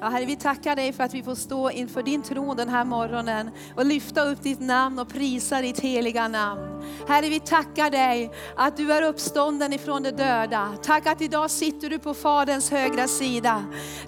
Ja, herre, vi tackar dig för att vi får stå inför din tron den här morgonen och lyfta upp ditt namn och prisa ditt heliga namn. Herre, vi tackar dig att du är uppstånden ifrån de döda. Tack att idag sitter du på Faderns högra sida.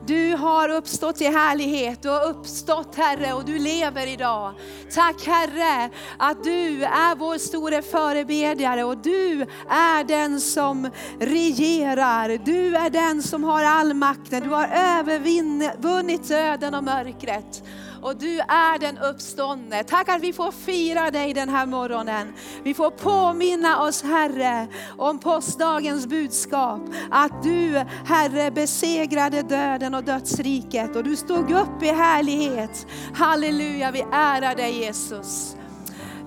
Du har uppstått i härlighet, du har uppstått Herre och du lever idag. Tack Herre att du är vår store förebedjare och du är den som regerar. Du är den som har all makten. Du har övervunnit döden och mörkret och du är den uppståndne. Tack att vi får fira dig den här morgonen. Vi får påminna oss Herre om påskdagens budskap. Att du Herre besegrade döden och dödsriket och du stod upp i härlighet. Halleluja, vi ärar dig Jesus.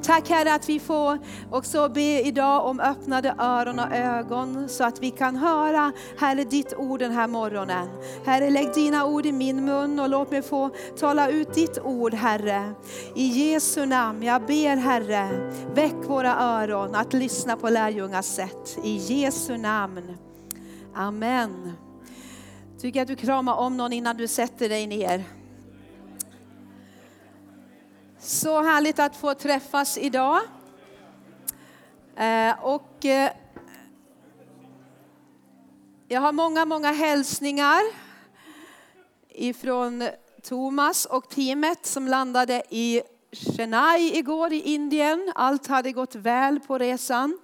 Tack Herre att vi får också be idag om öppnade öron och ögon så att vi kan höra Herre ditt ord den här morgonen. Herre lägg dina ord i min mun och låt mig få tala ut ditt ord Herre. I Jesu namn, jag ber Herre, väck våra öron att lyssna på lärjungars sätt. I Jesu namn. Amen. Tycker att du kramar om någon innan du sätter dig ner. Så härligt att få träffas idag. Eh, och eh, jag har många, många hälsningar ifrån Thomas och teamet som landade i Chennai igår i Indien. Allt hade gått väl på resan.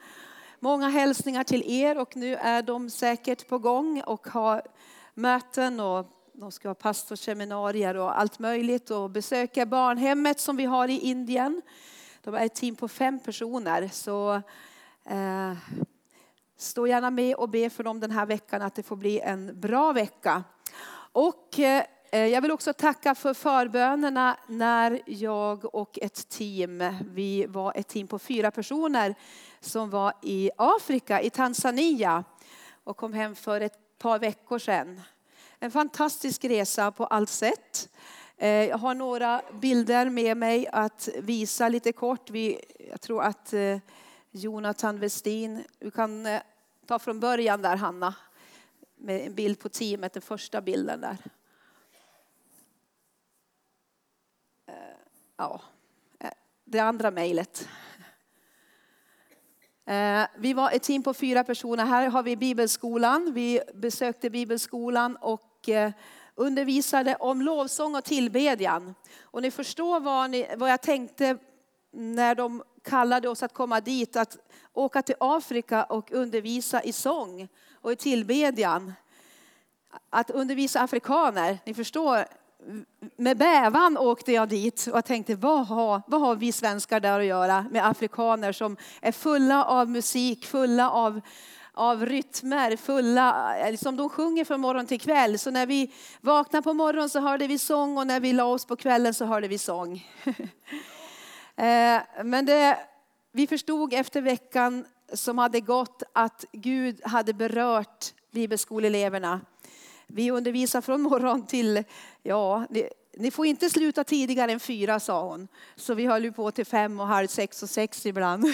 Många hälsningar till er och nu är de säkert på gång och har möten och de ska ha pastorsseminarier och allt möjligt och besöka barnhemmet som vi har i Indien. De är ett team på fem personer. Så eh, stå gärna med och be för dem den här veckan att det får bli en bra vecka. Och eh, eh jag vill också tacka för förbönerna när jag och ett team, vi var ett team på fyra personer som var i Afrika, i Tanzania och kom hem för ett par veckor sedan. En fantastisk resa på allt sätt. Eh, jag har några bilder med mig att visa lite kort. Jag tror att eh, Jonathan Westin, du kan eh, ta från början där Hanna. Med en bild på teamet, den första bilden där. Ja, det andra mejlet. Eh, vi var ett team på fyra personer. Här har vi bibelskolan. Vi besökte bibelskolan och eh, undervisade om lovsång och tillbedjan. Och ni förstår vad, ni, vad jag tänkte när de kallade oss att komma dit, att åka till Afrika och undervisa i sång och i tillbedjan. Att undervisa afrikaner, ni förstår, med bävan åkte jag dit och tänkte vad har, vad har vi svenskar där att göra med afrikaner som är fulla av musik, fulla av, av rytmer, fulla, liksom de sjunger från morgon till kväll. Så när vi vaknade på morgonen så hörde vi sång och när vi la oss på kvällen så hörde vi sång. Eh, men det, vi förstod efter veckan som hade gått att Gud hade berört bibelskoleeleverna. Vi undervisar från morgon till, ja, ni, ni, får inte sluta tidigare än fyra sa hon. Så vi höll ju på till fem och halv sex och sex ibland.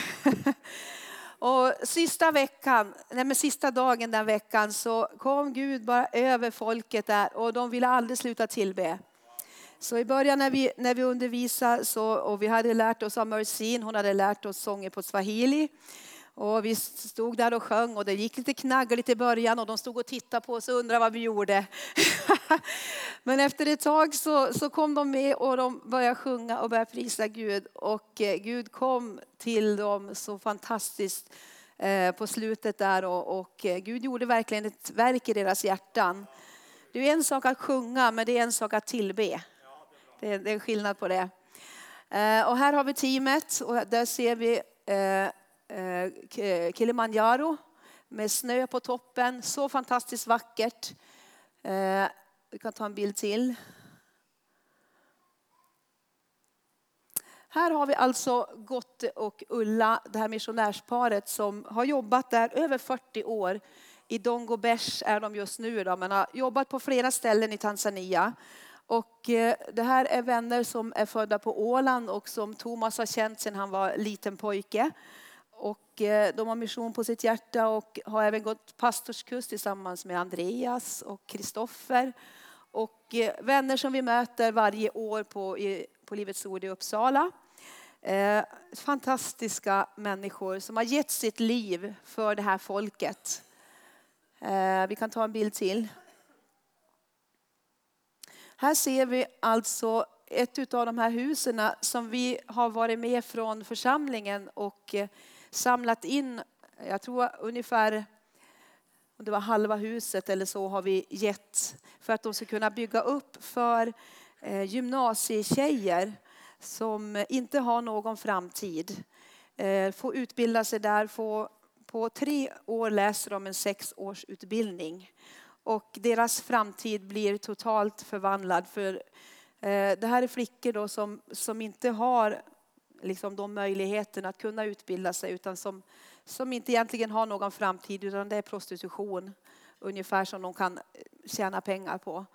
och sista veckan, nej men sista dagen den veckan så kom Gud bara över folket där och de ville aldrig sluta tillbe. Så i början när vi, när vi undervisade så, och vi hade lärt oss av Mersin, hon hade lärt oss sånger på swahili. Och vi stod där och sjöng och det gick lite knaggligt i början och de stod och tittade på oss och undrade vad vi gjorde. Men efter ett tag så, så kom de med och de började sjunga och började prisa Gud. Och eh, Gud kom till dem så fantastiskt eh, på slutet där och, och eh, Gud gjorde verkligen ett verk i deras hjärtan. Det är en sak att sjunga men det är en sak att tillbe. Det är, det är en skillnad på det. Eh, och här har vi teamet och där ser vi eh, Eh, Kilimanjaro med snö på toppen. Så fantastiskt vackert. Eh, vi kan ta en bild till. Här har vi alltså Gotte och Ulla, det här missionärsparet som har jobbat där över 40 år. I Dongobesh är de just nu, då, men har jobbat på flera ställen i Tanzania. Och eh, det här är vänner som är födda på Åland och som Thomas har känt sedan han var liten pojke. Och de har mission på sitt hjärta och har även gått pastorskurs tillsammans med Andreas och Kristoffer. Och eh, vänner som vi möter varje år på, på Livets Ord i Uppsala. Eh, fantastiska människor som har gett sitt liv för det här folket. Vi kan ta en bild till. Här ser vi alltså ett av de här husen som vi har varit med från församlingen och samlat in, jag tror ungefär det var halva huset eller så har vi gett för att de ska kunna bygga upp för eh, gymnasietjejer som inte har någon framtid. Eh, få utbilda sig där, få, på tre år läser de en sexårsutbildning. Och deras framtid blir totalt förvandlad. För eh, det här är flickor då som, som inte har liksom de möjligheterna att kunna utbilda sig utan som, som inte egentligen har någon framtid utan det är prostitution ungefär som de kan eh, tjäna pengar på.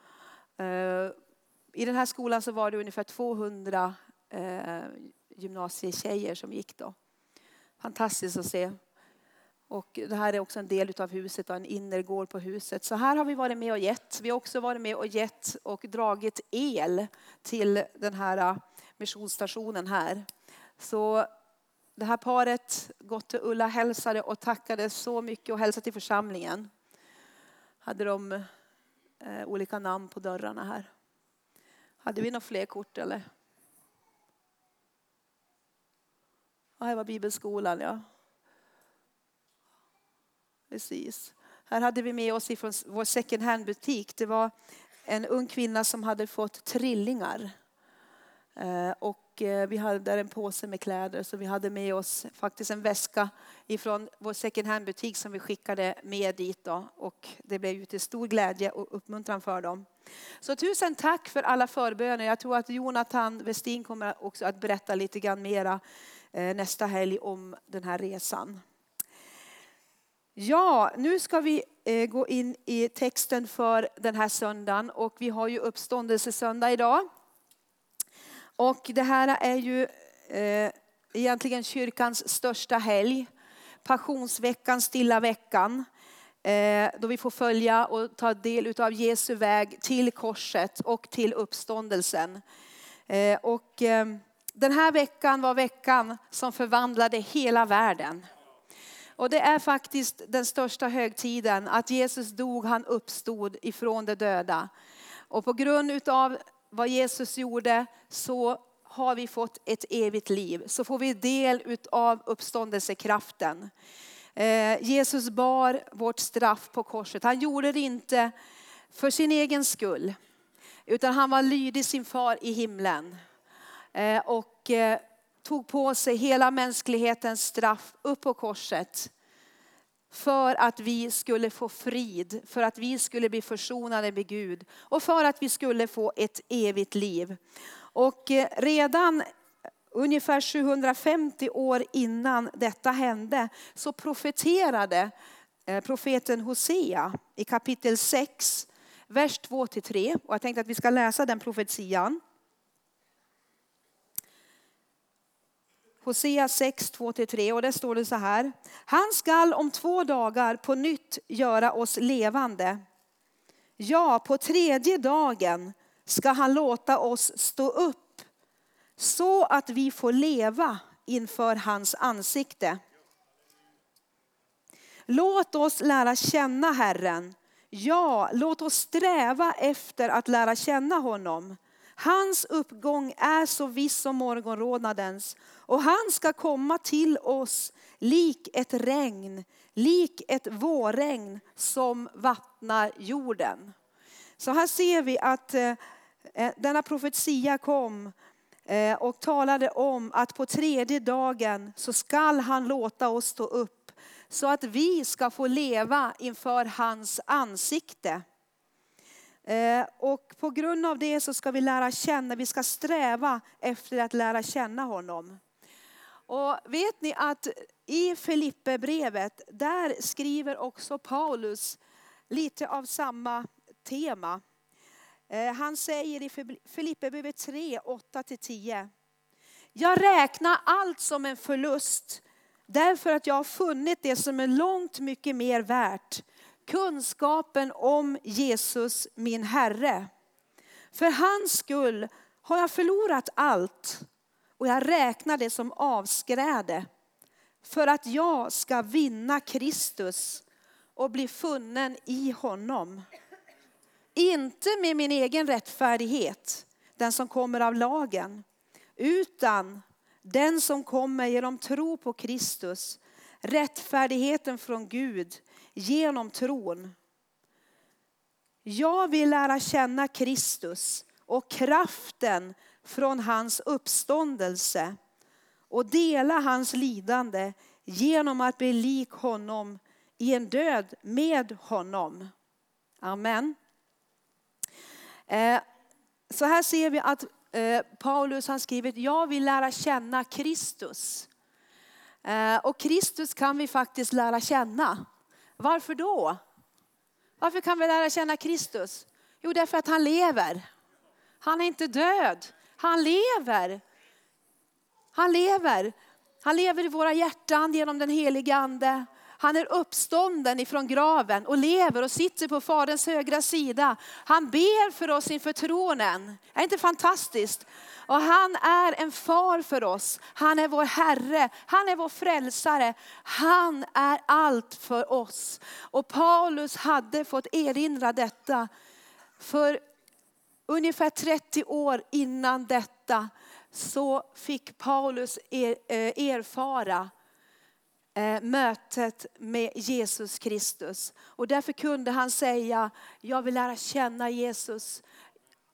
Eh, I den här skolan så var det ungefär 200 eh, gymnasietjejer som gick då. Fantastiskt att se. Och det här är också en del av huset en innergård på huset. Så här har vi varit med och gett. Vi har också varit med och gett och dragit el till den här missionsstationen här. Så det här paret, Gotte Ulla, hälsade och tackade så mycket och hälsade till församlingen. Hade de eh, olika namn på dörrarna här. Hade vi några fler kort eller? Ja, här var bibelskolan ja. Precis. Här hade vi med oss ifrån vår second hand-butik. Det var en ung kvinna som hade fått trillingar. Eh, och Eh, vi hade där en påse med kläder så vi hade med oss faktiskt en väska ifrån vår second hand-butik som vi skickade med dit. Då. Och det blev ju till stor glädje och uppmuntran för dem. Så tusen tack för alla förböner. Jag tror att Jonathan Westin kommer också att berätta lite grann mera eh, nästa helg om den här resan. Ja, nu ska vi eh, gå in i texten för den här söndagen och vi har ju uppståndelsesöndag idag. Och det här är ju eh, egentligen kyrkans största helg. Passionsveckan, stilla veckan. Eh, då vi får följa och ta del av Jesu väg till korset och till uppståndelsen. Eh, och, eh, den här veckan var veckan som förvandlade hela världen. Och det är faktiskt den största högtiden, att Jesus dog, han uppstod ifrån de döda. Och på grund av vad Jesus gjorde så har vi fått ett evigt liv. Så får vi del av uppståndelsekraften. Eh, Jesus bar vårt straff på korset. Han gjorde det inte för sin egen skull. Utan han var lydig sin far i himlen. Eh, och eh, tog på sig hela mänsklighetens straff upp på korset för att vi skulle få frid, för att vi skulle bli försonade med Gud och för att vi skulle få ett evigt liv. Och eh, redan ungefär 750 år innan detta hände så profeterade eh, profeten Hosea i kapitel 6, vers 2-3. Och jag tänkte att vi ska läsa den profetian. Hosea 6, 2-3 och där står det så här. Han skall om två dagar på nytt göra oss levande. Ja, på tredje dagen ska han låta oss stå upp så att vi får leva inför hans ansikte. Låt oss lära känna Herren. Ja, låt oss sträva efter att lära känna honom. Hans uppgång är så viss som morgonrodnadens och han ska komma till oss lik ett regn, lik ett vårregn som vattnar jorden. Så här ser vi att eh, eh, denna profetia kom eh, och talade om att på tredje dagen så skall han låta oss stå upp så att vi ska få leva inför hans ansikte. Eh, och på grund av det så ska vi lära känna, vi ska sträva efter att lära känna honom. Och vet ni att i Filipperbrevet, där skriver också Paulus lite av samma tema. Eh, han säger i Filipperbrevet 3, 8-10. Jag räknar allt som en förlust Därför att jag har funnit det som är långt mycket mer värt. Kunskapen om Jesus min Herre. För hans skull har jag förlorat allt och jag räknar det som avskräde för att jag ska vinna Kristus och bli funnen i honom. Inte med min egen rättfärdighet, den som kommer av lagen, utan den som kommer genom tro på Kristus, rättfärdigheten från Gud genom tron. Jag vill lära känna Kristus och kraften från hans uppståndelse och dela hans lidande genom att bli lik honom i en död med honom. Amen. Eh, så här ser vi att eh, Paulus har skrivit, jag vill lära känna Kristus. Eh, och Kristus kan vi faktiskt lära känna. Varför då? Varför kan vi lära känna Kristus? Jo, därför att han lever. Han är inte död, han lever. Han lever. Han lever i våra hjärtan genom den helige ande. Han är uppstånden ifrån graven och lever och sitter på Faderns högra sida. Han ber för oss inför tronen. Är inte fantastiskt? Och han är en far för oss. Han är vår Herre, han är vår frälsare. Han är allt för oss. Och Paulus hade fått erinra detta för ungefär 30 år innan detta så fick Paulus er, eh, erfara Eh, mötet med Jesus Kristus. Och därför kunde han säga, jag vill lära känna Jesus.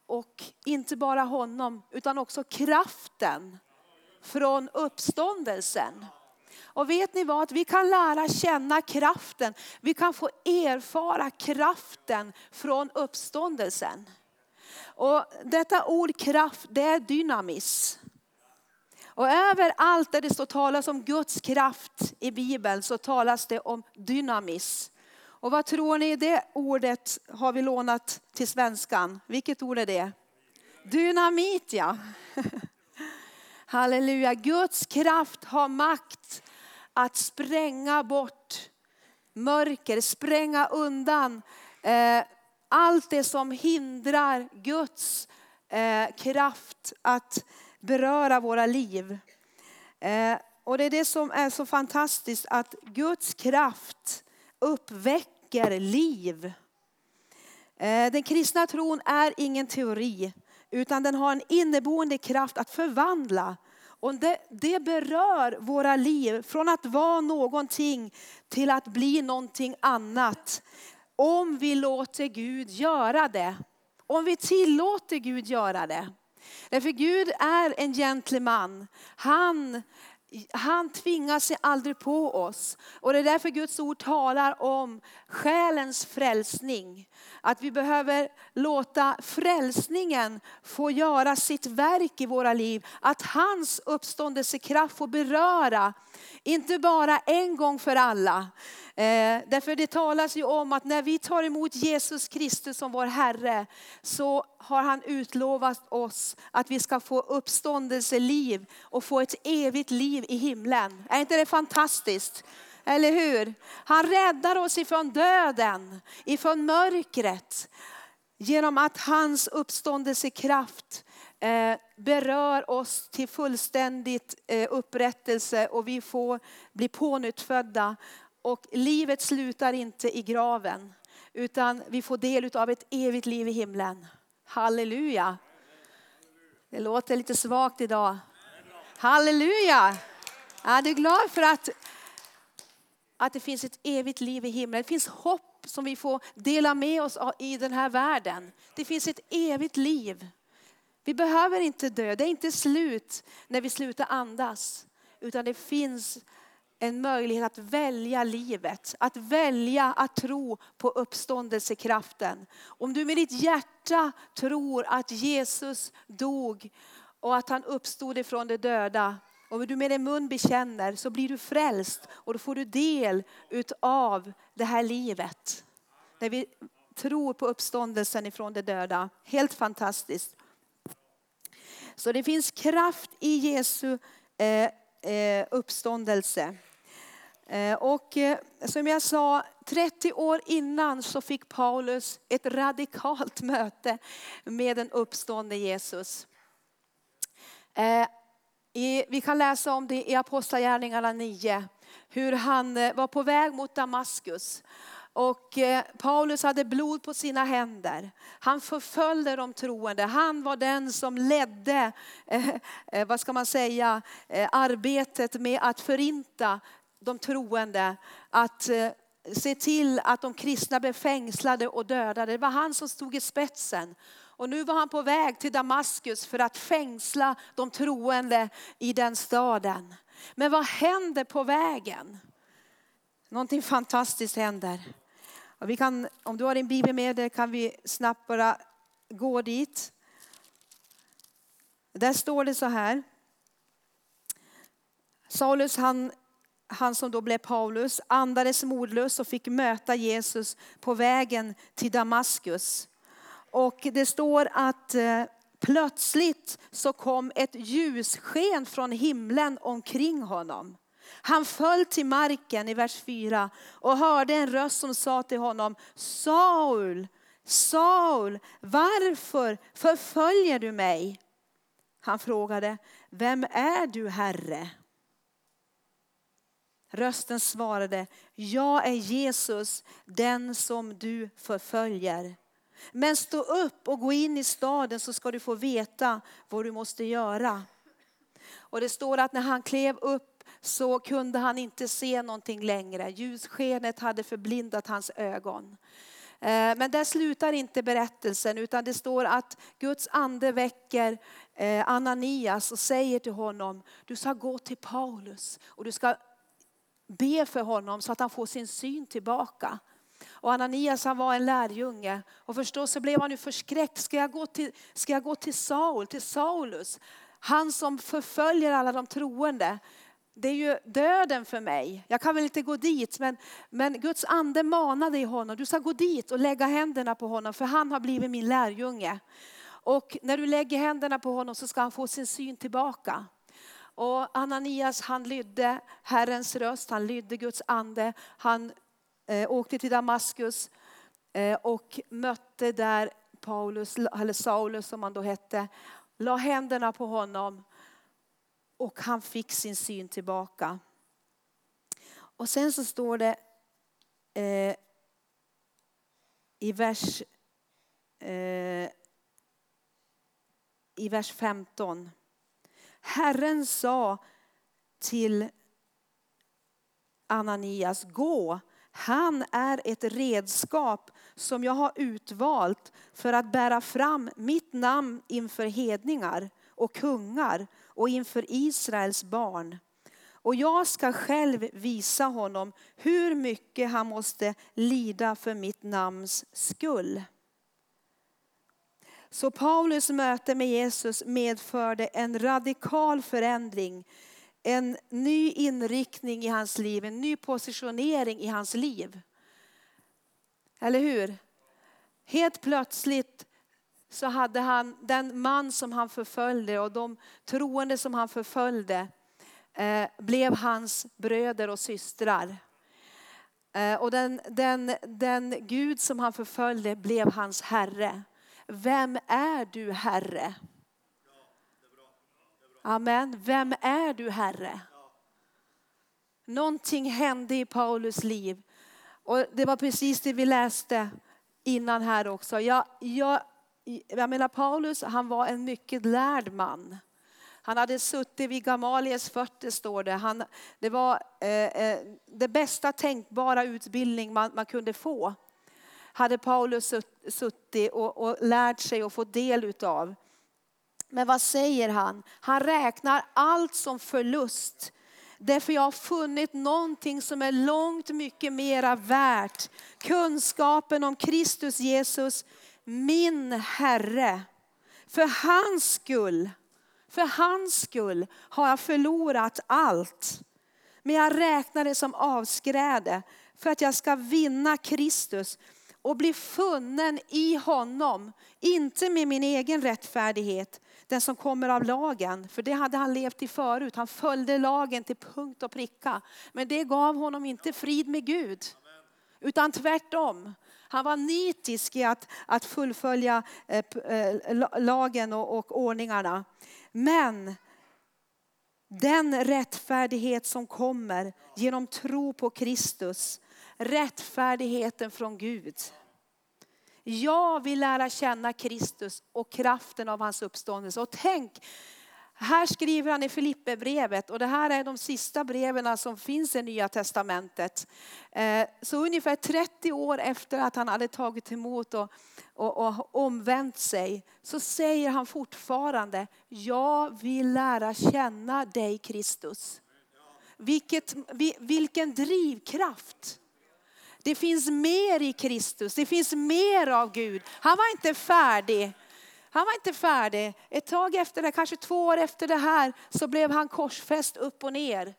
Och inte bara honom, utan också kraften från uppståndelsen. Och vet ni vad? Vi kan lära känna kraften. Vi kan få erfara kraften från uppståndelsen. Och detta ord kraft, det är dynamis. Och överallt där det står talas om Guds kraft i Bibeln så talas det om dynamis. Och vad tror ni det ordet har vi lånat till svenskan? Vilket ord är det? Dynamit ja. Halleluja, Guds kraft har makt att spränga bort mörker, spränga undan eh, allt det som hindrar Guds eh, kraft att beröra våra liv. Eh, och det är det som är så fantastiskt att Guds kraft uppväcker liv. Eh, den kristna tron är ingen teori utan den har en inneboende kraft att förvandla. Och det, det berör våra liv från att vara någonting till att bli någonting annat. Om vi låter Gud göra det. Om vi tillåter Gud göra det. Därför Gud är en gentleman. Han, han tvingar sig aldrig på oss. Och det är därför Guds ord talar om själens frälsning. Att vi behöver låta frälsningen få göra sitt verk i våra liv. Att hans uppståndelsekraft får beröra, inte bara en gång för alla, Eh, därför det talas ju om att när vi tar emot Jesus Kristus som vår Herre så har han utlovat oss att vi ska få uppståndelseliv och få ett evigt liv i himlen. Är inte det fantastiskt? Eller hur? Han räddar oss ifrån döden, ifrån mörkret. Genom att hans uppståndelsekraft eh, berör oss till fullständigt eh, upprättelse och vi får bli pånyttfödda. Och livet slutar inte i graven, utan vi får del av ett evigt liv i himlen. Halleluja. Det låter lite svagt idag. Halleluja. Är du glad för att, att det finns ett evigt liv i himlen? Det finns hopp som vi får dela med oss av i den här världen. Det finns ett evigt liv. Vi behöver inte dö, det är inte slut när vi slutar andas. Utan det finns en möjlighet att välja livet, att välja att tro på uppståndelsekraften. Om du med ditt hjärta tror att Jesus dog och att han uppstod ifrån de döda, om du med din mun bekänner så blir du frälst och då får du del av det här livet. När vi tror på uppståndelsen ifrån de döda. Helt fantastiskt. Så det finns kraft i Jesu eh, eh, uppståndelse. Eh, och som jag sa, 30 år innan så fick Paulus ett radikalt möte med den uppstående Jesus. I, vi kan läsa om det i Apostlagärningarna 9, hur han eh, var på väg mot Damaskus. Och eh, Paulus hade blod på sina händer. Han förföljde de troende. Han var den som ledde, eh, vad ska man säga, arbetet med att förinta de troende att se till att de kristna blev fängslade och dödade. Det var han som stod i spetsen. Och nu var han på väg till Damaskus för att fängsla de troende i den staden. Men vad händer på vägen? Någonting fantastiskt händer. Och vi kan, om du har din bibel med dig kan vi snabbt bara gå dit. Där står det så här. Saulus han han som då blev Paulus, andades modlös och fick möta Jesus på vägen till Damaskus. Och det står att eh, plötsligt så kom ett ljussken från himlen omkring honom. Han föll till marken i vers 4 och hörde en röst som sa till honom, Saul, Saul, varför förföljer du mig? Han frågade, vem är du Herre? Rösten svarade, jag är Jesus, den som du förföljer. Men stå upp och gå in i staden så ska du få veta vad du måste göra. Och det står att när han klev upp så kunde han inte se någonting längre. Ljusskenet hade förblindat hans ögon. Eh, men där slutar inte berättelsen utan det står att Guds ande väcker eh, Ananias och säger till honom, du ska gå till Paulus och du ska be för honom så att han får sin syn tillbaka. Och Ananias han var en lärjunge och förstås så blev han ju förskräckt. Ska jag, gå till, ska jag gå till Saul, till Saulus? Han som förföljer alla de troende. Det är ju döden för mig. Jag kan väl inte gå dit men, men Guds ande manade i honom. Du ska gå dit och lägga händerna på honom för han har blivit min lärjunge. Och när du lägger händerna på honom så ska han få sin syn tillbaka. Och Ananias han lydde Herrens röst, han lydde Guds ande. Han Eh, åkte till Damaskus eh, och mötte där Paulus, eller Saulus som han då hette. La händerna på honom och han fick sin syn tillbaka. Och sen så står det eh, i vers eh, i vers 15 Herren sa till Ananias, gå, han är ett redskap som jag har utvalt för att bära fram mitt namn inför hedningar och kungar och inför Israels barn. Och jag ska själv visa honom hur mycket han måste lida för mitt namns skull. Så Paulus möte med Jesus medförde en radikal förändring, en ny inriktning i hans liv, en ny positionering i hans liv. Eller hur? Helt plötsligt så hade han den man som han förföljde och de troende som han förföljde eh, blev hans bröder och systrar. Eh, och den, den, den Gud som han förföljde blev hans herre. Vem är du Herre? Amen. Vem är du Herre? Någonting hände i Paulus liv. Och det var precis det vi läste innan här också. Jag, jag, jag menar Paulus, han var en mycket lärd man. Han hade suttit vid Gamaliels fötter står det. Han, det var eh, eh det bästa tänkbara utbildning man, man kunde få hade Paulus suttit och, och lärt sig och fått del utav. Men vad säger han? Han räknar allt som förlust. Därför jag har funnit någonting som är långt mycket mera värt. Kunskapen om Kristus Jesus, min Herre. För hans skull, för hans skull har jag förlorat allt. Men jag räknar det som avskräde för att jag ska vinna Kristus och bli funnen i honom. Inte med min egen rättfärdighet, den som kommer av lagen. För det hade han levt i förut. Han följde lagen till punkt och pricka. Men det gav honom inte frid med Gud. Utan tvärtom. Han var nitisk i att, att fullfölja eh, eh, lagen och, och ordningarna. Men den rättfärdighet som kommer genom tro på Kristus, rättfärdigheten från Gud. Jag vill lära känna Kristus och kraften av hans uppståndelse. Och tänk, här skriver han i Filipperbrevet och det här är de sista breven som finns i Nya Testamentet. Eh, så ungefär 30 år efter att han hade tagit emot och, och, och omvänt sig så säger han fortfarande, jag vill lära känna dig Kristus. Vilket, vilken drivkraft. Det finns mer i Kristus, det finns mer av Gud. Han var inte färdig. Han var inte färdig. Ett tag efter det, kanske två år efter det här, så blev han korsfäst upp och ner.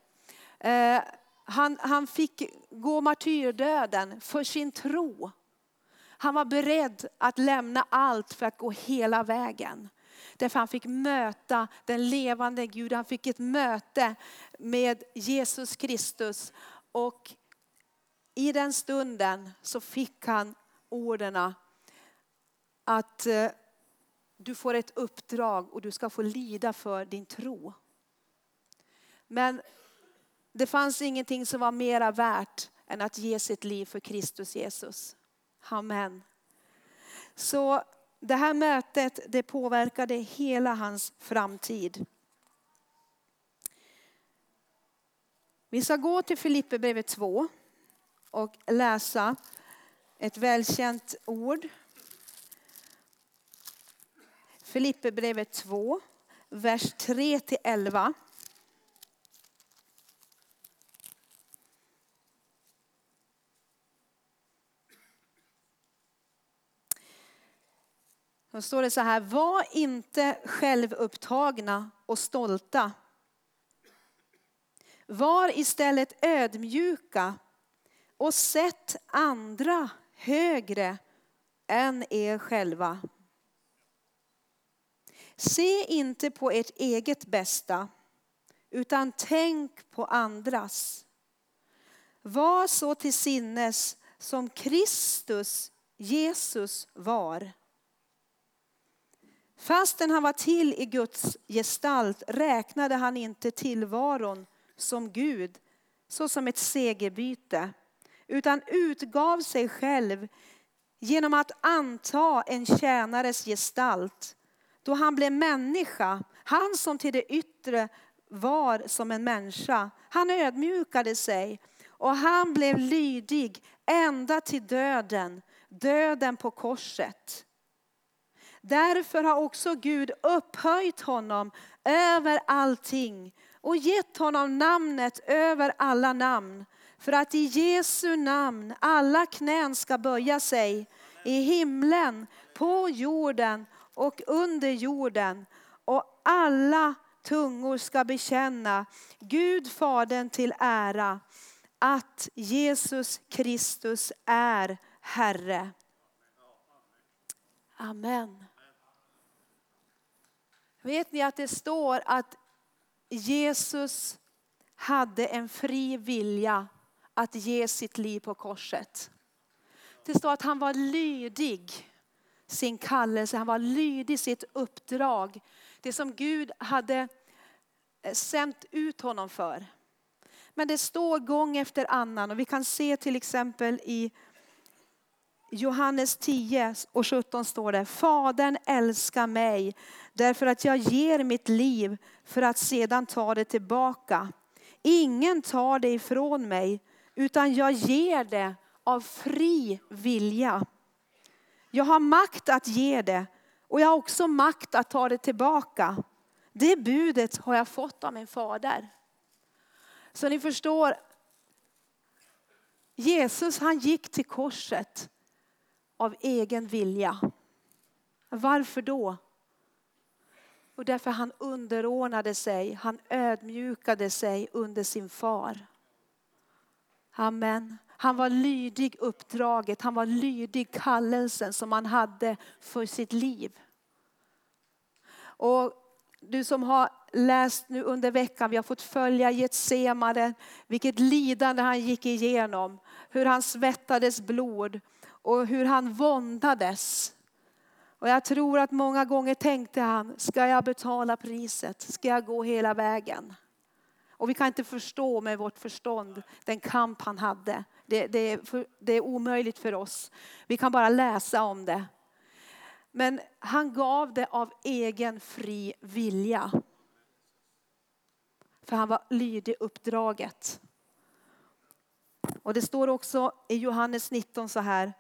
Eh, han, han fick gå martyrdöden för sin tro. Han var beredd att lämna allt för att gå hela vägen. Därför han fick möta den levande Gud. Han fick ett möte med Jesus Kristus. Och i den stunden så fick han orden att eh, du får ett uppdrag och du ska få lida för din tro. Men det fanns ingenting som var mera värt än att ge sitt liv för Kristus Jesus. Amen. Så det här mötet det påverkade hela hans framtid. Vi ska gå till Filipperbrevet 2 och läsa ett välkänt ord Filipperbrevet 2, vers 3-11. Då står det så här, var inte självupptagna och stolta. Var istället ödmjuka och sätt andra högre än er själva. Se inte på ert eget bästa, utan tänk på andras. Var så till sinnes som Kristus, Jesus, var. Fastän han var till i Guds gestalt räknade han inte tillvaron som Gud såsom ett segerbyte, utan utgav sig själv genom att anta en tjänares gestalt då han blev människa, han som till det yttre var som en människa, han ödmjukade sig och han blev lydig ända till döden, döden på korset. Därför har också Gud upphöjt honom över allting och gett honom namnet över alla namn. För att i Jesu namn alla knän ska böja sig i himlen, på jorden och under jorden och alla tungor ska bekänna Gud Fadern till ära att Jesus Kristus är Herre. Amen. Vet ni att det står att Jesus hade en fri vilja att ge sitt liv på korset. Det står att han var lydig sin kallelse, han var lydig sitt uppdrag. Det som Gud hade eh, sänt ut honom för. Men det står gång efter annan och vi kan se till exempel i Johannes 10 och 17 står det, Fadern älskar mig därför att jag ger mitt liv för att sedan ta det tillbaka. Ingen tar det ifrån mig utan jag ger det av fri vilja. Jag har makt att ge det och jag har också makt att ta det tillbaka. Det budet har jag fått av min fader. Så ni förstår, Jesus han gick till korset av egen vilja. Varför då? Och därför han underordnade sig, han ödmjukade sig under sin far. Amen. Han var lydig uppdraget, han var lydig kallelsen som han hade för sitt liv. Och du som har läst nu under veckan, vi har fått följa Getsemane, vilket lidande han gick igenom. Hur han svettades blod och hur han våndades. Och jag tror att många gånger tänkte han, ska jag betala priset? Ska jag gå hela vägen? Och vi kan inte förstå med vårt förstånd den kamp han hade. Det, det, är, för, det är omöjligt för oss. Vi kan bara läsa om det. Men han gav det av egen fri vilja. För han var lydig uppdraget. Och det står också i Johannes 19 så här.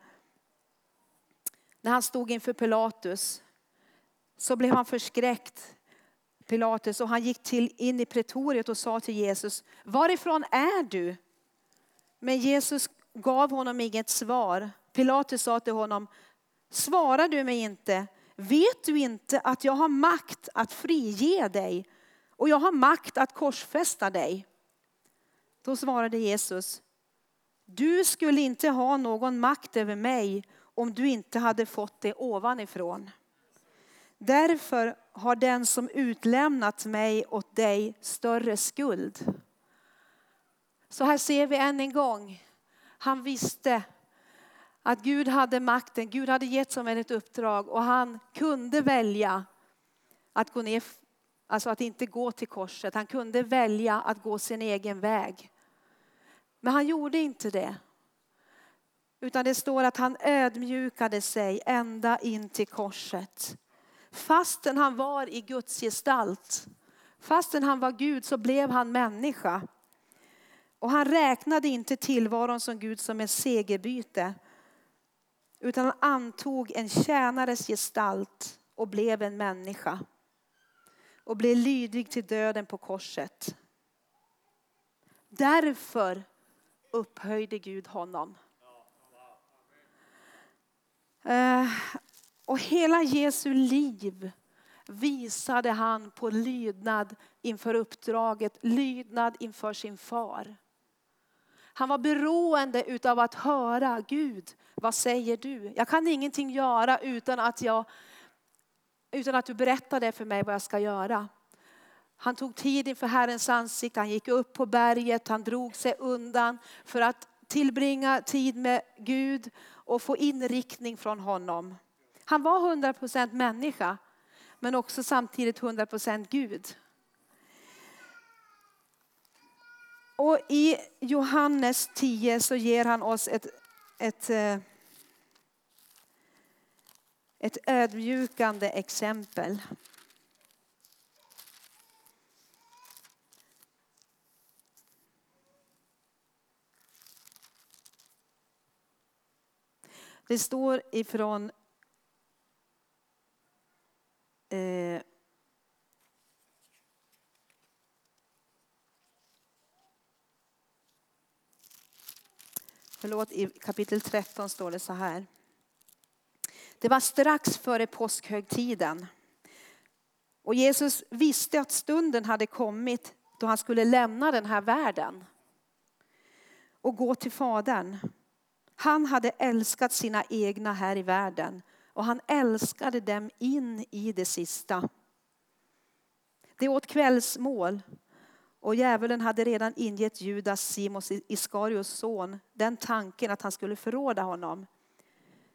När han stod inför Pilatus så blev han förskräckt. Pilatus och han gick till, in i pretoriet och sa till Jesus, varifrån är du? Men Jesus gav honom inget svar. Pilatus sa till honom, svarar du mig inte? Vet du inte att jag har makt att frige dig och jag har makt att korsfästa dig? Då svarade Jesus, du skulle inte ha någon makt över mig om du inte hade fått det ovanifrån. Därför har den som utlämnat mig åt dig större skuld. Så här ser vi än en gång. Han visste att Gud hade makten, Gud hade gett honom ett uppdrag och han kunde välja att gå ner, alltså att inte gå till korset. Han kunde välja att gå sin egen väg. Men han gjorde inte det. Utan det står att han ödmjukade sig ända in till korset. Fastän han var i Guds gestalt, fastän han var Gud så blev han människa. Och han räknade inte tillvaron som Gud som ett segerbyte. Utan han antog en tjänares gestalt och blev en människa. Och blev lydig till döden på korset. Därför upphöjde Gud honom. Eh, och hela Jesu liv visade han på lydnad inför uppdraget, lydnad inför sin far. Han var beroende av att höra Gud, vad säger du? Jag kan ingenting göra utan att, jag, utan att du berättar det för mig vad jag ska göra. Han tog tid inför Herrens ansikte, han gick upp på berget, han drog sig undan för att tillbringa tid med Gud och få inriktning från honom. Han var 100% människa men också samtidigt 100% Gud. Och i Johannes 10 så ger han oss ett, ett, eh, ett ödmjukande exempel. Det står ifrån eh, Förlåt, i kapitel 13 står det så här. Det var strax före påskhögtiden. Och Jesus visste att stunden hade kommit då han skulle lämna den här världen och gå till Fadern. Han hade älskat sina egna här i världen och han älskade dem in i det sista. Det åt kvällsmål och djävulen hade redan ingett Judas, Simons Iskarios son, den tanken att han skulle förråda honom.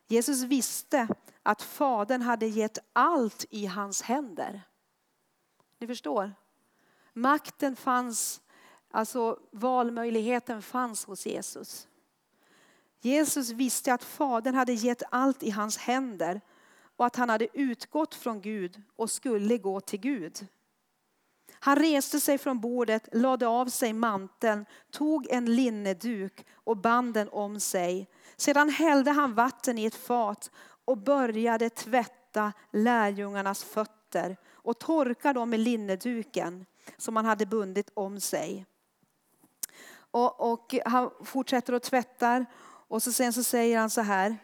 Jesus visste att Fadern hade gett allt i hans händer. Ni förstår? Makten fanns, alltså valmöjligheten fanns hos Jesus. Jesus visste att Fadern hade gett allt i hans händer och att han hade utgått från Gud och skulle gå till Gud. Han reste sig från bordet, lade av sig manteln, tog en linneduk och band den om sig. Sedan hällde han vatten i ett fat och började tvätta lärjungarnas fötter och torka dem med linneduken som han hade bundit om sig. Och, och han fortsätter att tvätta och så sen så säger han så här.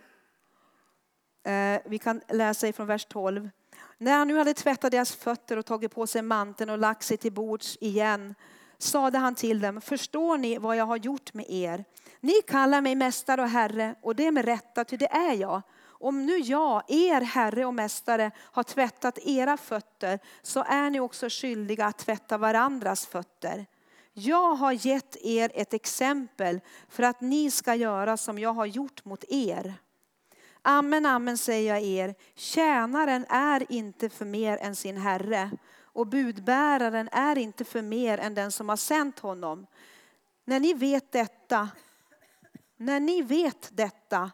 Eh, vi kan läsa ifrån vers 12. När han nu hade tvättat deras fötter och tagit på sig manteln och lagt sig till bords igen sade han till dem, förstår ni vad jag har gjort med er? Ni kallar mig mästare och herre och det är med rätta, ty det är jag. Om nu jag, er herre och mästare, har tvättat era fötter så är ni också skyldiga att tvätta varandras fötter. Jag har gett er ett exempel för att ni ska göra som jag har gjort mot er. Amen, amen säger jag er, tjänaren är inte för mer än sin herre och budbäraren är inte för mer än den som har sänt honom. När ni vet detta, när ni vet detta,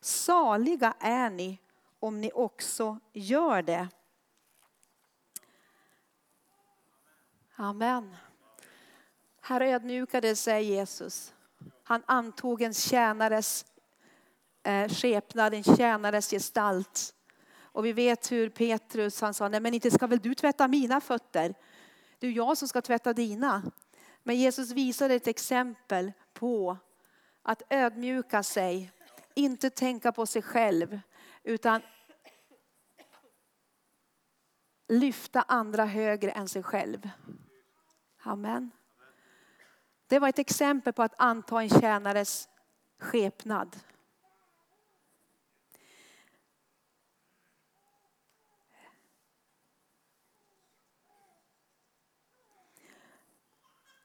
saliga är ni om ni också gör det. Amen. Här ödmjukade sig Jesus. Han antog en tjänares eh, skepnad, en tjänares gestalt. Och vi vet hur Petrus han sa, nej men inte ska väl du tvätta mina fötter? Det är jag som ska tvätta dina. Men Jesus visade ett exempel på att ödmjuka sig, inte tänka på sig själv, utan lyfta andra högre än sig själv. Amen. Det var ett exempel på att anta en tjänares skepnad.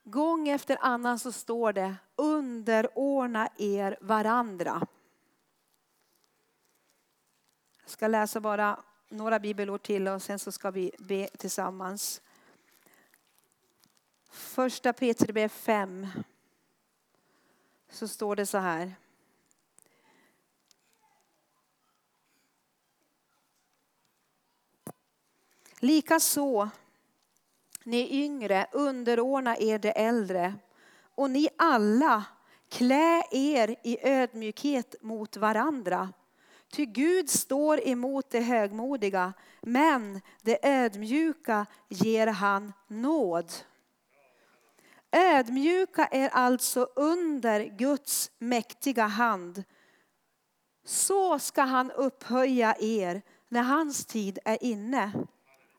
Gång efter annan så står det underordna er varandra. Jag ska läsa bara några bibelord till och sen så ska vi be tillsammans. Första Petrus 5 så står det så här. Likaså ni yngre, underordna er de äldre. Och ni alla, klä er i ödmjukhet mot varandra. Ty Gud står emot det högmodiga, men det ödmjuka ger han nåd. Ödmjuka er alltså under Guds mäktiga hand. Så ska han upphöja er när hans tid är inne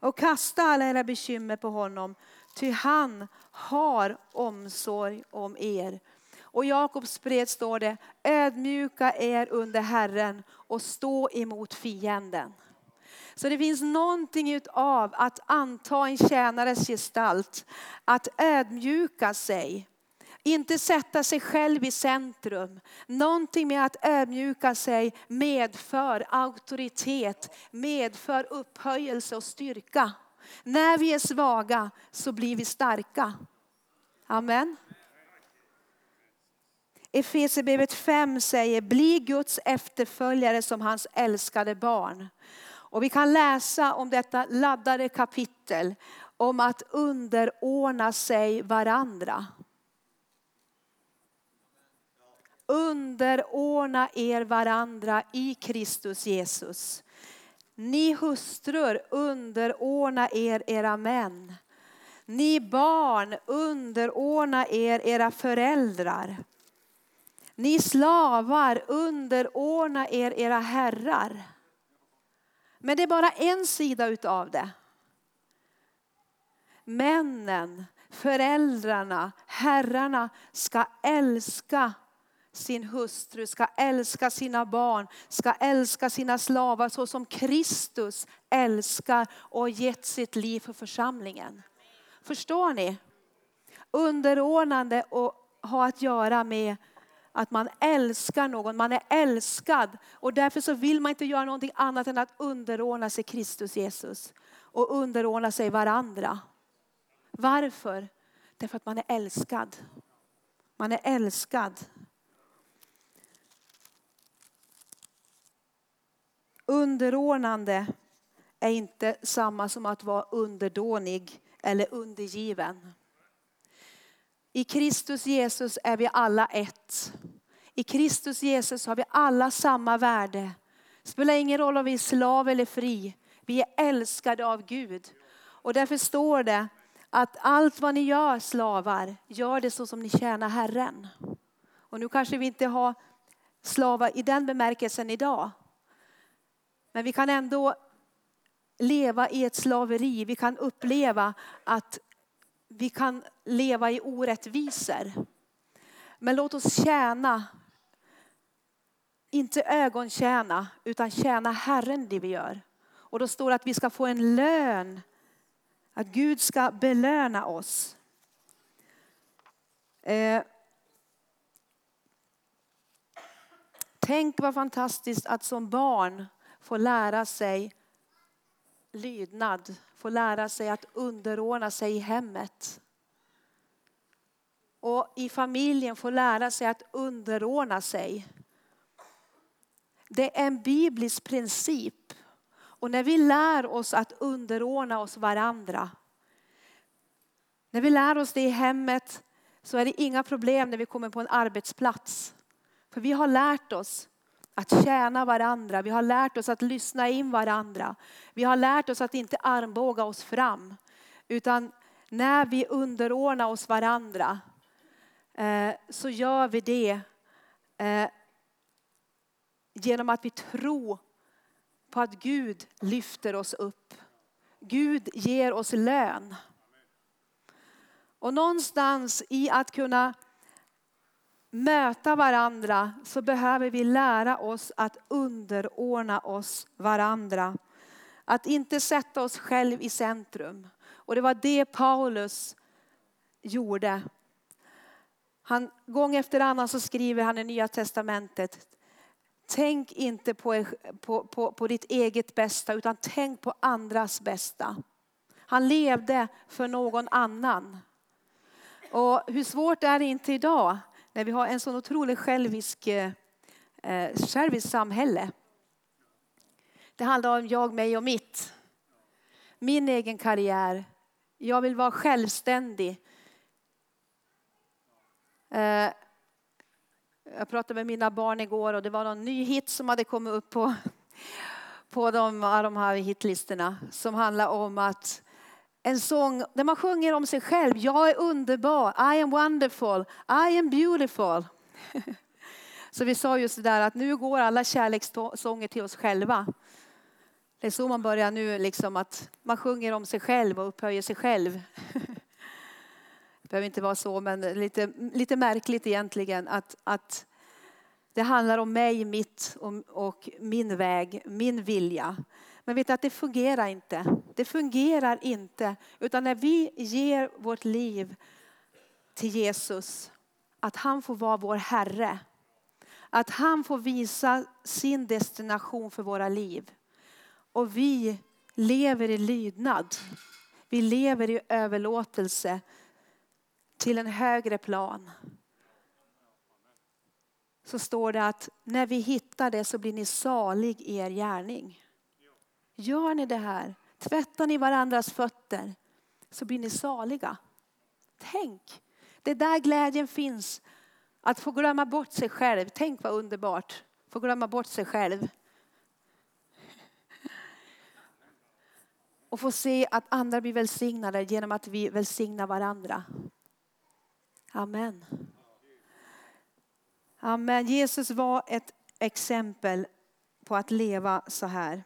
och kasta alla era bekymmer på honom, ty han har omsorg om er. Och i Jakobs brev står det, ödmjuka er under Herren och stå emot fienden. Så det finns någonting av att anta en tjänares gestalt, att ödmjuka sig. Inte sätta sig själv i centrum. Någonting med att ödmjuka sig medför auktoritet, medför upphöjelse och styrka. När vi är svaga så blir vi starka. Amen. Efesierbrevet 5 säger, bli Guds efterföljare som hans älskade barn. Och vi kan läsa om detta laddade kapitel om att underordna sig varandra. Underordna er varandra i Kristus Jesus. Ni hustrur, underordna er era män. Ni barn, underordna er era föräldrar. Ni slavar, underordna er era herrar. Men det är bara en sida utav det. Männen, föräldrarna, herrarna ska älska sin hustru, ska älska sina barn, ska älska sina slavar så som Kristus älskar och gett sitt liv för församlingen. Förstår ni? Underordnande och ha att göra med att man älskar någon, man är älskad. Och därför så vill man inte göra någonting annat än att underordna sig Kristus Jesus. Och underordna sig varandra. Varför? Därför att man är älskad. Man är älskad. Underordnande är inte samma som att vara underdånig eller undergiven. I Kristus Jesus är vi alla ett. I Kristus Jesus har vi alla samma värde. Det spelar ingen roll om vi är slav eller fri. Vi är älskade av Gud. Och därför står det att allt vad ni gör slavar, gör det så som ni tjänar Herren. Och nu kanske vi inte har slavar i den bemärkelsen idag. Men vi kan ändå leva i ett slaveri. Vi kan uppleva att vi kan leva i orättvisor. Men låt oss tjäna, inte ögontjäna, utan tjäna Herren det vi gör. Och då står det att vi ska få en lön, att Gud ska belöna oss. Eh, tänk vad fantastiskt att som barn få lära sig lydnad, få lära sig att underordna sig i hemmet. Och i familjen få lära sig att underordna sig. Det är en biblisk princip. Och när vi lär oss att underordna oss varandra. När vi lär oss det i hemmet så är det inga problem när vi kommer på en arbetsplats. För vi har lärt oss att tjäna varandra. Vi har lärt oss att lyssna in varandra. Vi har lärt oss att inte armbåga oss fram. Utan när vi underordnar oss varandra Eh, så gör vi det eh, genom att vi tror på att Gud lyfter oss upp. Gud ger oss lön. Och någonstans i att kunna möta varandra så behöver vi lära oss att underordna oss varandra. Att inte sätta oss själv i centrum. Och det var det Paulus gjorde. Han, gång efter annan så skriver han i Nya Testamentet. Tänk inte på, på, på, på ditt eget bästa utan tänk på andras bästa. Han levde för någon annan. Och hur svårt är det inte idag när vi har en sån otroligt självisk, eh, självisk samhälle. Det handlar om jag, mig och mitt. Min egen karriär. Jag vill vara självständig. Eh, jag pratade med mina barn igår och det var någon ny hit som hade kommit upp på, på de, de här hitlistorna som handlar om att en sång där man sjunger om sig själv. Jag är underbar, I am wonderful, I am beautiful. Så vi sa just det där att nu går alla kärlekssånger till oss själva. Det är så man börjar nu, liksom att man sjunger om sig själv och upphöjer sig själv. Det behöver inte vara så, men lite, lite märkligt egentligen att, att det handlar om mig, mitt och, och min väg, min vilja. Men vet att det fungerar inte. Det fungerar inte. Utan när vi ger vårt liv till Jesus, att han får vara vår Herre. Att han får visa sin destination för våra liv. Och vi lever i lydnad. Vi lever i överlåtelse till en högre plan. Så står det att när vi hittar det så blir ni salig i er gärning. Gör ni det här, tvättar ni varandras fötter så blir ni saliga. Tänk, det är där glädjen finns. Att få glömma bort sig själv. Tänk vad underbart. Få glömma bort sig själv. Och få se att andra blir välsignade genom att vi välsignar varandra. Amen. Amen. Jesus var ett exempel på att leva så här.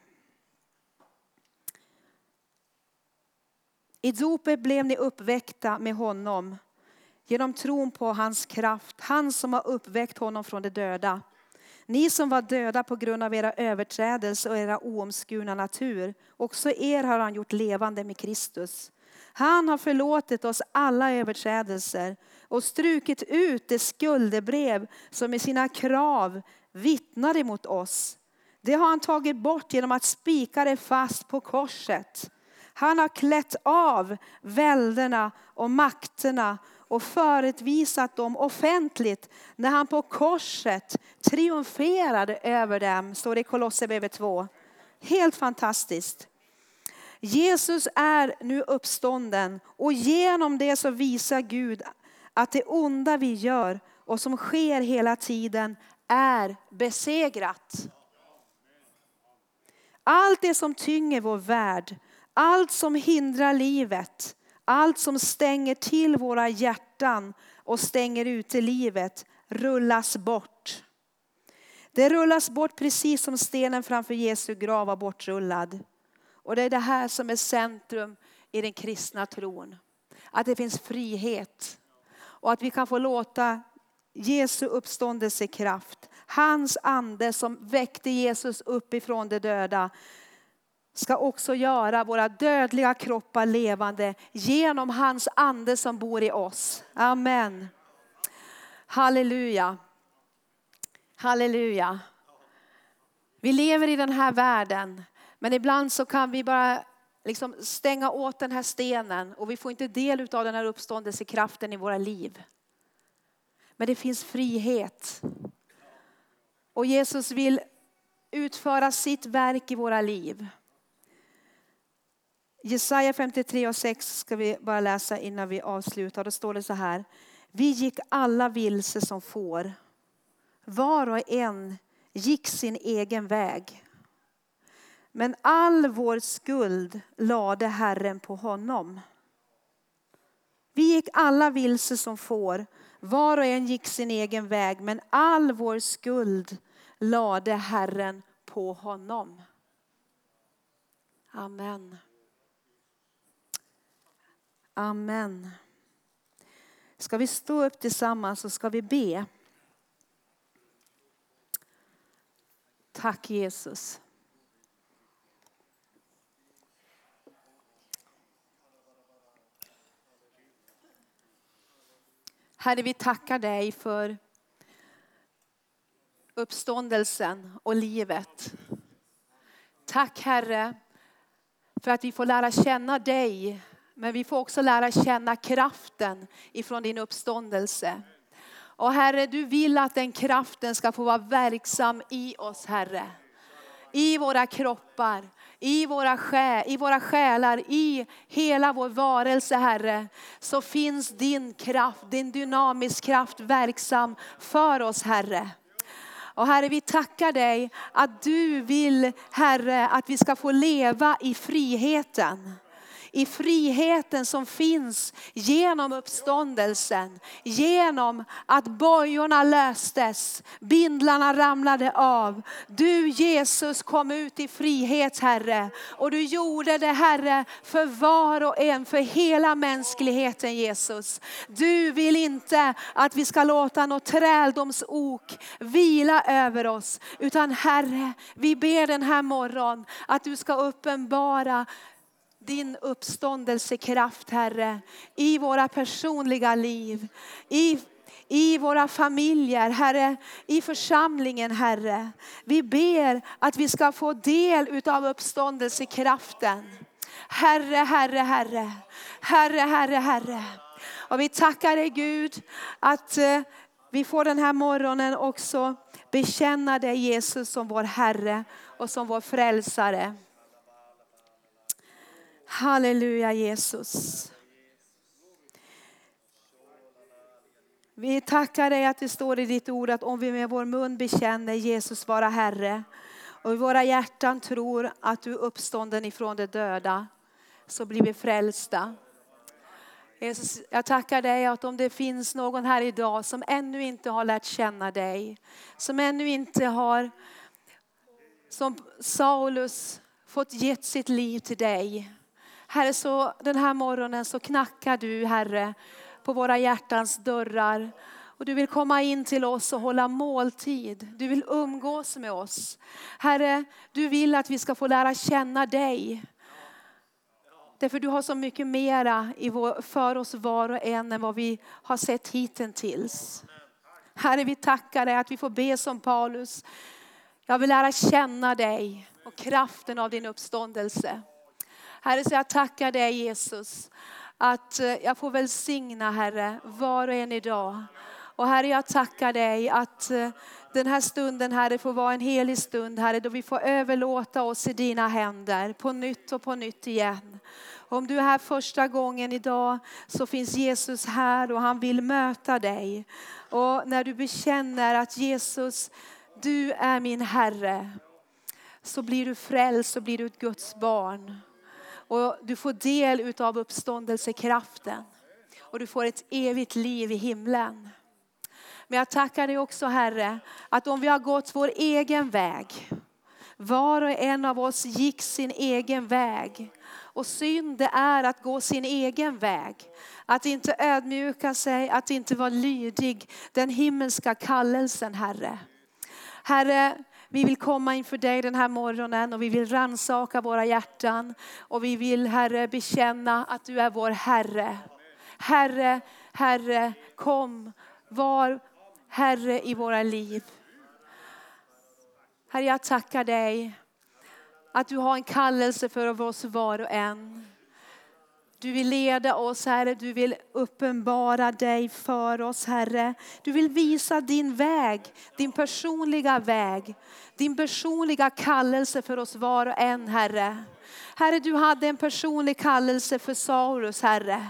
I dopet blev ni uppväckta med honom genom tron på hans kraft, han som har uppväckt honom från de döda. Ni som var döda på grund av era överträdelser och era oomskurna natur, också er har han gjort levande med Kristus. Han har förlåtit oss alla överträdelser och strukit ut det skuldebrev som med sina krav vittnar emot oss. Det har han tagit bort genom att spika det fast på korset. Han har klätt av välderna och makterna och företvisat dem offentligt när han på korset triumferade över dem, står det i Kolosserbrevet 2. Helt fantastiskt. Jesus är nu uppstånden och genom det så visar Gud att det onda vi gör och som sker hela tiden är besegrat. Allt det som tynger vår värld allt som hindrar livet, allt som stänger till våra hjärtan och stänger ute livet rullas bort. Det rullas bort precis som stenen framför Jesu grav var bortrullad. Och det är det här som är centrum i den kristna tron. att det finns frihet. Och att vi kan få låta Jesu uppståndelsekraft, hans ande som väckte Jesus upp ifrån de döda, ska också göra våra dödliga kroppar levande genom hans ande som bor i oss. Amen. Halleluja. Halleluja. Vi lever i den här världen, men ibland så kan vi bara liksom stänga åt den här stenen och vi får inte del av den här uppståndelsekraften i våra liv. Men det finns frihet. Och Jesus vill utföra sitt verk i våra liv. Jesaja 53 och 6 ska vi bara läsa innan vi avslutar. Då står det så här. Vi gick alla vilse som får. Var och en gick sin egen väg. Men all vår skuld lade Herren på honom. Vi gick alla vilse som får. Var och en gick sin egen väg. Men all vår skuld lade Herren på honom. Amen. Amen. Ska vi stå upp tillsammans och ska vi be. Tack Jesus. Herre, vi tackar dig för uppståndelsen och livet. Tack Herre för att vi får lära känna dig men vi får också lära känna kraften ifrån din uppståndelse. Och Herre, du vill att den kraften ska få vara verksam i oss Herre. I våra kroppar, i våra, själ, i våra själar, i hela vår varelse Herre. Så finns din kraft, din dynamisk kraft verksam för oss Herre. Och Herre, vi tackar dig att du vill, Herre, att vi ska få leva i friheten i friheten som finns genom uppståndelsen. Genom att bojorna löstes, bindlarna ramlade av. Du Jesus kom ut i frihet Herre. Och du gjorde det Herre för var och en, för hela mänskligheten Jesus. Du vill inte att vi ska låta något träldomsok vila över oss. Utan Herre, vi ber den här morgon att du ska uppenbara din uppståndelsekraft Herre i våra personliga liv, i i våra familjer, Herre, i församlingen, Herre. Vi ber att vi ska få del av uppståndelsekraften. Herre, Herre, Herre, Herre, Herre, Herre. Och vi tackar dig Gud att eh, vi får den här morgonen också bekänna dig Jesus som vår Herre och som vår frälsare. Halleluja Jesus. Vi tackar dig att det står i ditt ord att om vi med vår mun bekänner Jesus vara Herre och i våra hjärtan tror att du är uppstånden ifrån de döda så blir vi frälsta. Jesus, jag tackar dig att om det finns någon här idag som ännu inte har lärt känna dig, som ännu inte har, som Saulus, fått gett sitt liv till dig. Herre, så den här morgonen så knackar du, Herre, på våra hjärtans dörrar. Och du vill komma in till oss och hålla måltid. Du vill umgås med oss. Herre, du vill att vi ska få lära känna dig. Därför du har så mycket mera för oss var och en än vad vi har sett hittills. Herre, vi tackar dig att vi får be som Paulus. Jag vill lära känna dig och kraften av din uppståndelse. Herre, så jag tackar dig Jesus att eh, jag får välsigna Herre var och en idag. Och Herre, jag tackar dig att eh, den här stunden Herre får vara en helig stund Herre då vi får överlåta oss i dina händer på nytt och på nytt igen. Om du är här första gången idag så finns Jesus här och han vill möta dig. Och när du bekänner att Jesus, du är min Herre så blir du frälst och blir du ett Guds barn. Och du får del av uppståndelsekraften. Och du får ett evigt liv i himlen. Men jag tackar dig också Herre, att om vi har gått vår egen väg, Var och en av oss gick sin egen väg. Och synd det är att gå sin egen väg. Att inte ödmjuka sig, att inte vara lydig den himmelska kallelsen Herre. Herre, vi vill komma inför dig den här morgonen och vi vill ransaka våra hjärtan. Och vi vill Herre bekänna att du är vår Herre. Herre, Herre, kom, var Herre i våra liv. Herre, jag tackar dig att du har en kallelse för oss var och en. Du vill leda oss Herre, du vill uppenbara dig för oss Herre. Du vill visa din väg, din personliga väg, din personliga kallelse för oss var och en Herre. Herre du hade en personlig kallelse för Saurus Herre.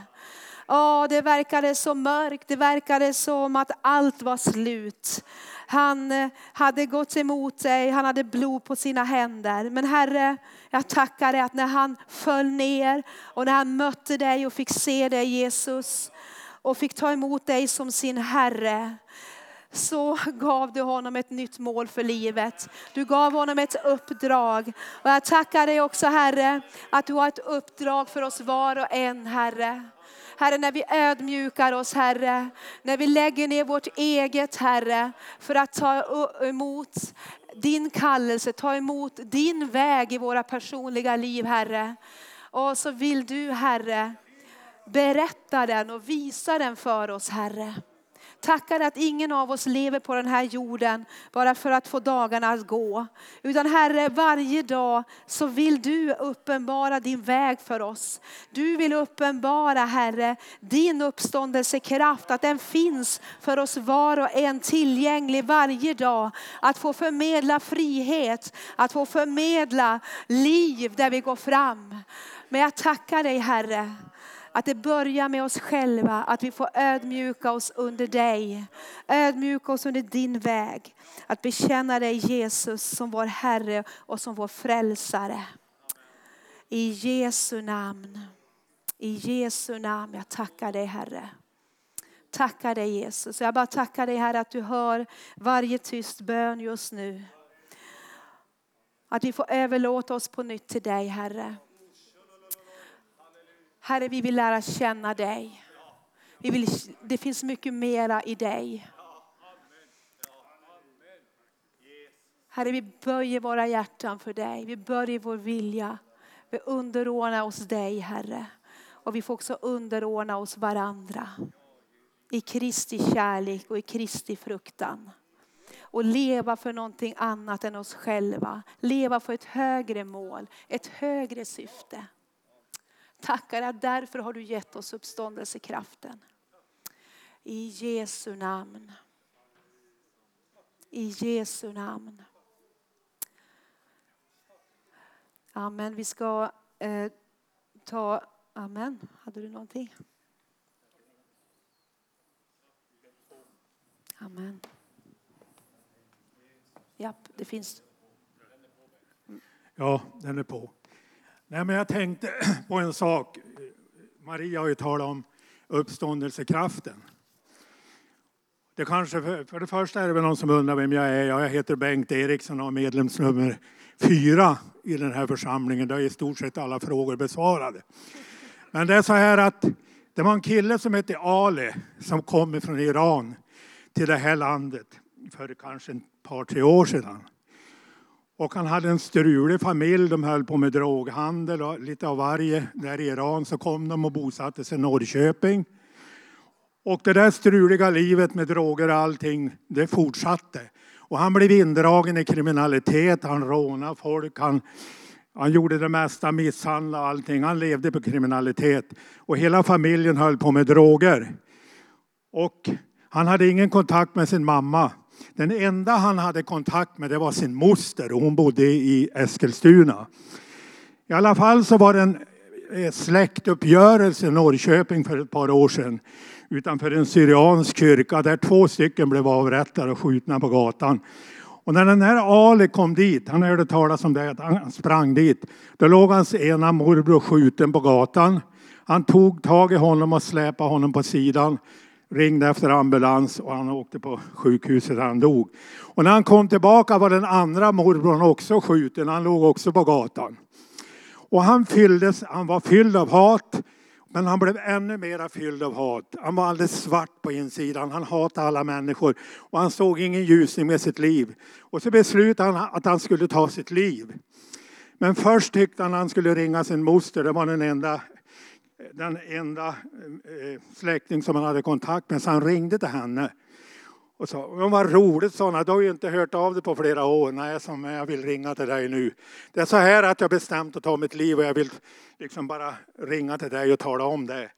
Oh, det verkade så mörkt, det verkade som att allt var slut. Han eh, hade gått emot dig, han hade blod på sina händer. Men Herre, jag tackar dig att när han föll ner och när han mötte dig och fick se dig Jesus och fick ta emot dig som sin Herre så gav du honom ett nytt mål för livet. Du gav honom ett uppdrag. Och jag tackar dig också Herre att du har ett uppdrag för oss var och en Herre. Herre, när vi ödmjukar oss Herre, när vi lägger ner vårt eget Herre för att ta emot din kallelse, ta emot din väg i våra personliga liv Herre. Och så vill du Herre berätta den och visa den för oss Herre. Tackar att ingen av oss lever på den här jorden bara för att få dagarna att gå. Utan Herre, varje dag så vill du uppenbara din väg för oss. Du vill uppenbara Herre, din uppståndelsekraft, att den finns för oss var och en tillgänglig varje dag. Att få förmedla frihet, att få förmedla liv där vi går fram. Men jag tackar dig Herre att det börjar med oss själva, att vi får ödmjuka oss under dig. Ödmjuka oss under din väg. Att bekänna dig Jesus som vår Herre och som vår frälsare. I Jesu namn. I Jesu namn. Jag tackar dig Herre. Tackar dig Jesus. Jag bara tackar dig Herre att du hör varje tyst bön just nu. Att vi får överlåta oss på nytt till dig Herre. Herre, vi vill lära känna dig. Vi vill, det finns mycket mera i dig. Herre, vi böjer våra hjärtan för dig. Vi böjer vår vilja. Vi underordnar oss dig, Herre. Och vi får också underordna oss varandra. I Kristi kärlek och i Kristi fruktan. Och leva för någonting annat än oss själva. Leva för ett högre mål, ett högre syfte. Tackar att därför har du gett oss uppståndelsekraften. I Jesu namn. I Jesu namn. Amen. Vi ska eh, ta, amen. Hade du någonting? Amen. Japp, det finns. Ja, den är på. Nej, men jag tänkte på en sak. Maria har ju talat om uppståndelsekraften. Det kanske, för, för det första är det väl någon som undrar vem jag är. Jag heter Bengt Eriksson och har medlemsnummer fyra i den här församlingen. Där är i stort sett alla frågor besvarade. Men det är så här att det var en kille som hette Ali som kom från Iran till det här landet för kanske ett par, tre år sedan. Och han hade en strulig familj, de höll på med droghandel och lite av varje där i Iran. Så kom de och bosatte sig i Norrköping. Och det där struliga livet med droger och allting, det fortsatte. Och han blev indragen i kriminalitet, han rånade folk, han, han gjorde det mesta, misshandlade allting. Han levde på kriminalitet. Och hela familjen höll på med droger. Och han hade ingen kontakt med sin mamma. Den enda han hade kontakt med det var sin moster och hon bodde i Eskilstuna. I alla fall så var det en eh, släktuppgörelse i Norrköping för ett par år sedan utanför en syriansk kyrka där två stycken blev avrättade och skjutna på gatan. Och när den här Ali kom dit, han hörde talas om det, han sprang dit. Då låg hans ena morbror skjuten på gatan. Han tog tag i honom och släpade honom på sidan ringde efter ambulans och han åkte på sjukhuset han dog. Och när han kom tillbaka var den andra morbrorn också skjuten. Han låg också på gatan. Och han, fylldes, han var fylld av hat men han blev ännu mer fylld av hat. Han var alldeles svart på insidan. Han hatade alla människor och han såg ingen ljusning med sitt liv. Och så beslutade han att han skulle ta sitt liv. Men först tyckte han att han skulle ringa sin moster. Det var den enda, den enda eh, släkting som han hade kontakt med. Så han ringde till henne. Och sa, vad roligt, sa han. Du har ju inte hört av dig på flera år. Nej, sa jag vill ringa till dig nu. Det är så här att jag bestämt att ta mitt liv och jag vill liksom bara ringa till dig och tala om det.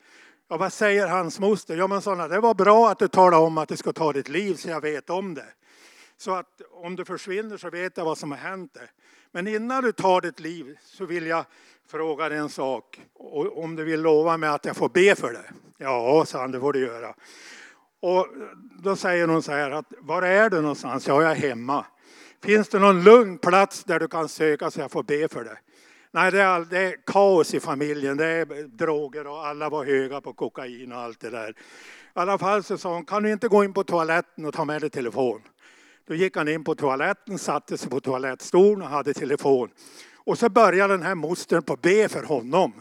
Ja, vad säger hans moster? Ja, men såna, det var bra att du talade om att du ska ta ditt liv så jag vet om det. Så att om du försvinner så vet jag vad som har hänt dig. Men innan du tar ditt liv så vill jag fråga dig en sak. Om du vill lova mig att jag får be för det? Ja, sa han, det får du göra. Och då säger hon så här att var är du någonstans? Ja, jag är hemma. Finns det någon lugn plats där du kan söka så jag får be för dig? Nej, det är, all, det är kaos i familjen. Det är droger och alla var höga på kokain och allt det där. I alla fall så sa hon, kan du inte gå in på toaletten och ta med dig telefon? Då gick han in på toaletten, satte sig på toalettstolen och hade telefon. Och så började den här mostern på B för honom.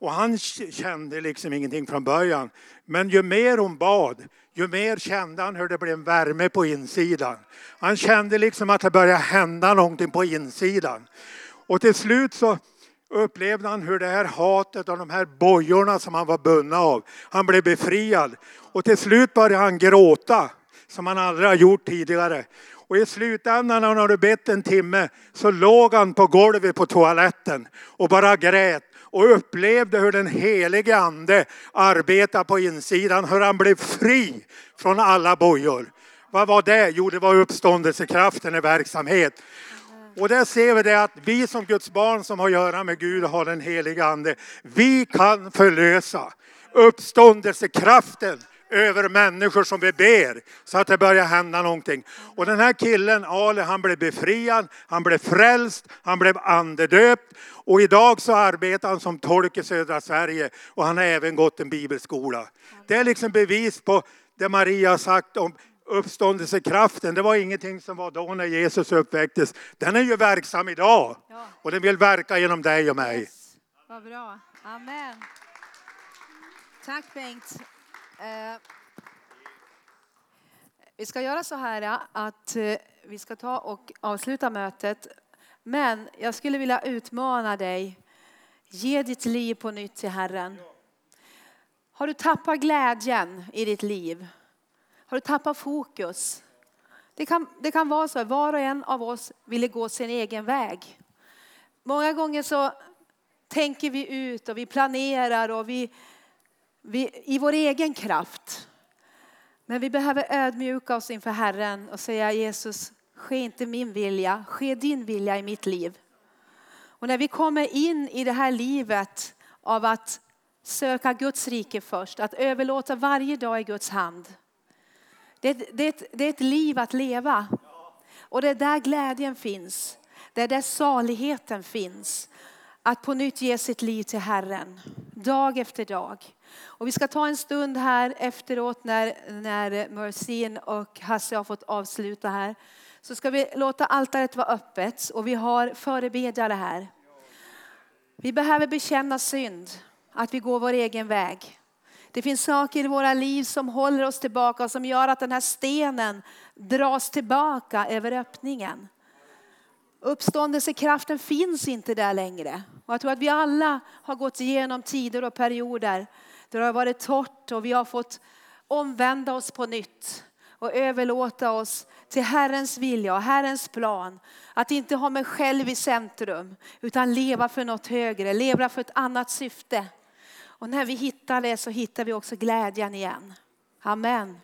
Och han kände liksom ingenting från början. Men ju mer hon bad, ju mer kände han hur det blev en värme på insidan. Han kände liksom att det började hända någonting på insidan. Och till slut så upplevde han hur det här hatet och de här bojorna som han var bunden av, han blev befriad. Och till slut började han gråta som han aldrig har gjort tidigare. Och i slutändan när han hade bett en timme så låg han på golvet på toaletten och bara grät och upplevde hur den helige ande arbetade på insidan, hur han blev fri från alla bojor. Vad var det? Jo, det var uppståndelsekraften i verksamhet. Och där ser vi det att vi som Guds barn som har att göra med Gud och har den heliga ande, vi kan förlösa uppståndelsekraften över människor som vi ber så att det börjar hända någonting. Och den här killen, Ale, han blev befriad, han blev frälst, han blev andedöpt och idag så arbetar han som tolk i södra Sverige och han har även gått en bibelskola. Det är liksom bevis på det Maria har sagt om uppståndelsekraften. Det var ingenting som var då när Jesus uppväcktes. Den är ju verksam idag och den vill verka genom dig och mig. Yes. Vad bra. Amen. Tack Bengt. Eh, vi ska göra så här att eh, vi ska ta och avsluta mötet. Men jag skulle vilja utmana dig. Ge ditt liv på nytt till Herren. Har du tappat glädjen i ditt liv? Har du tappat fokus? Det kan, det kan vara så att var och en av oss ville gå sin egen väg. Många gånger så tänker vi ut och vi planerar och vi vi, i vår egen kraft. Men vi behöver ödmjuka oss inför Herren och säga Jesus, ske inte min vilja, ske din vilja i mitt liv. Och när vi kommer in i det här livet av att söka Guds rike först, att överlåta varje dag i Guds hand. Det, det, det är ett liv att leva. Och det är där glädjen finns. Det är där saligheten finns. Att på nytt ge sitt liv till Herren, dag efter dag. Och vi ska ta en stund här efteråt när, när Mercin och Hasse har fått avsluta här. Så ska vi låta altaret vara öppet och vi har förebedjare här. Vi behöver bekänna synd, att vi går vår egen väg. Det finns saker i våra liv som håller oss tillbaka och som gör att den här stenen dras tillbaka över öppningen. Uppståndelsekraften finns inte där längre. Och jag tror att vi alla har gått igenom tider och perioder det har varit torrt och vi har fått omvända oss på nytt och överlåta oss till Herrens vilja och Herrens plan. Att inte ha mig själv i centrum utan leva för något högre, leva för ett annat syfte. Och när vi hittar det så hittar vi också glädjen igen. Amen.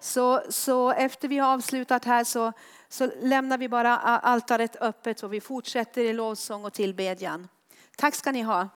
Så, så efter vi har avslutat här så, så lämnar vi bara altaret öppet och vi fortsätter i lovsång och tillbedjan. Tack ska ni ha.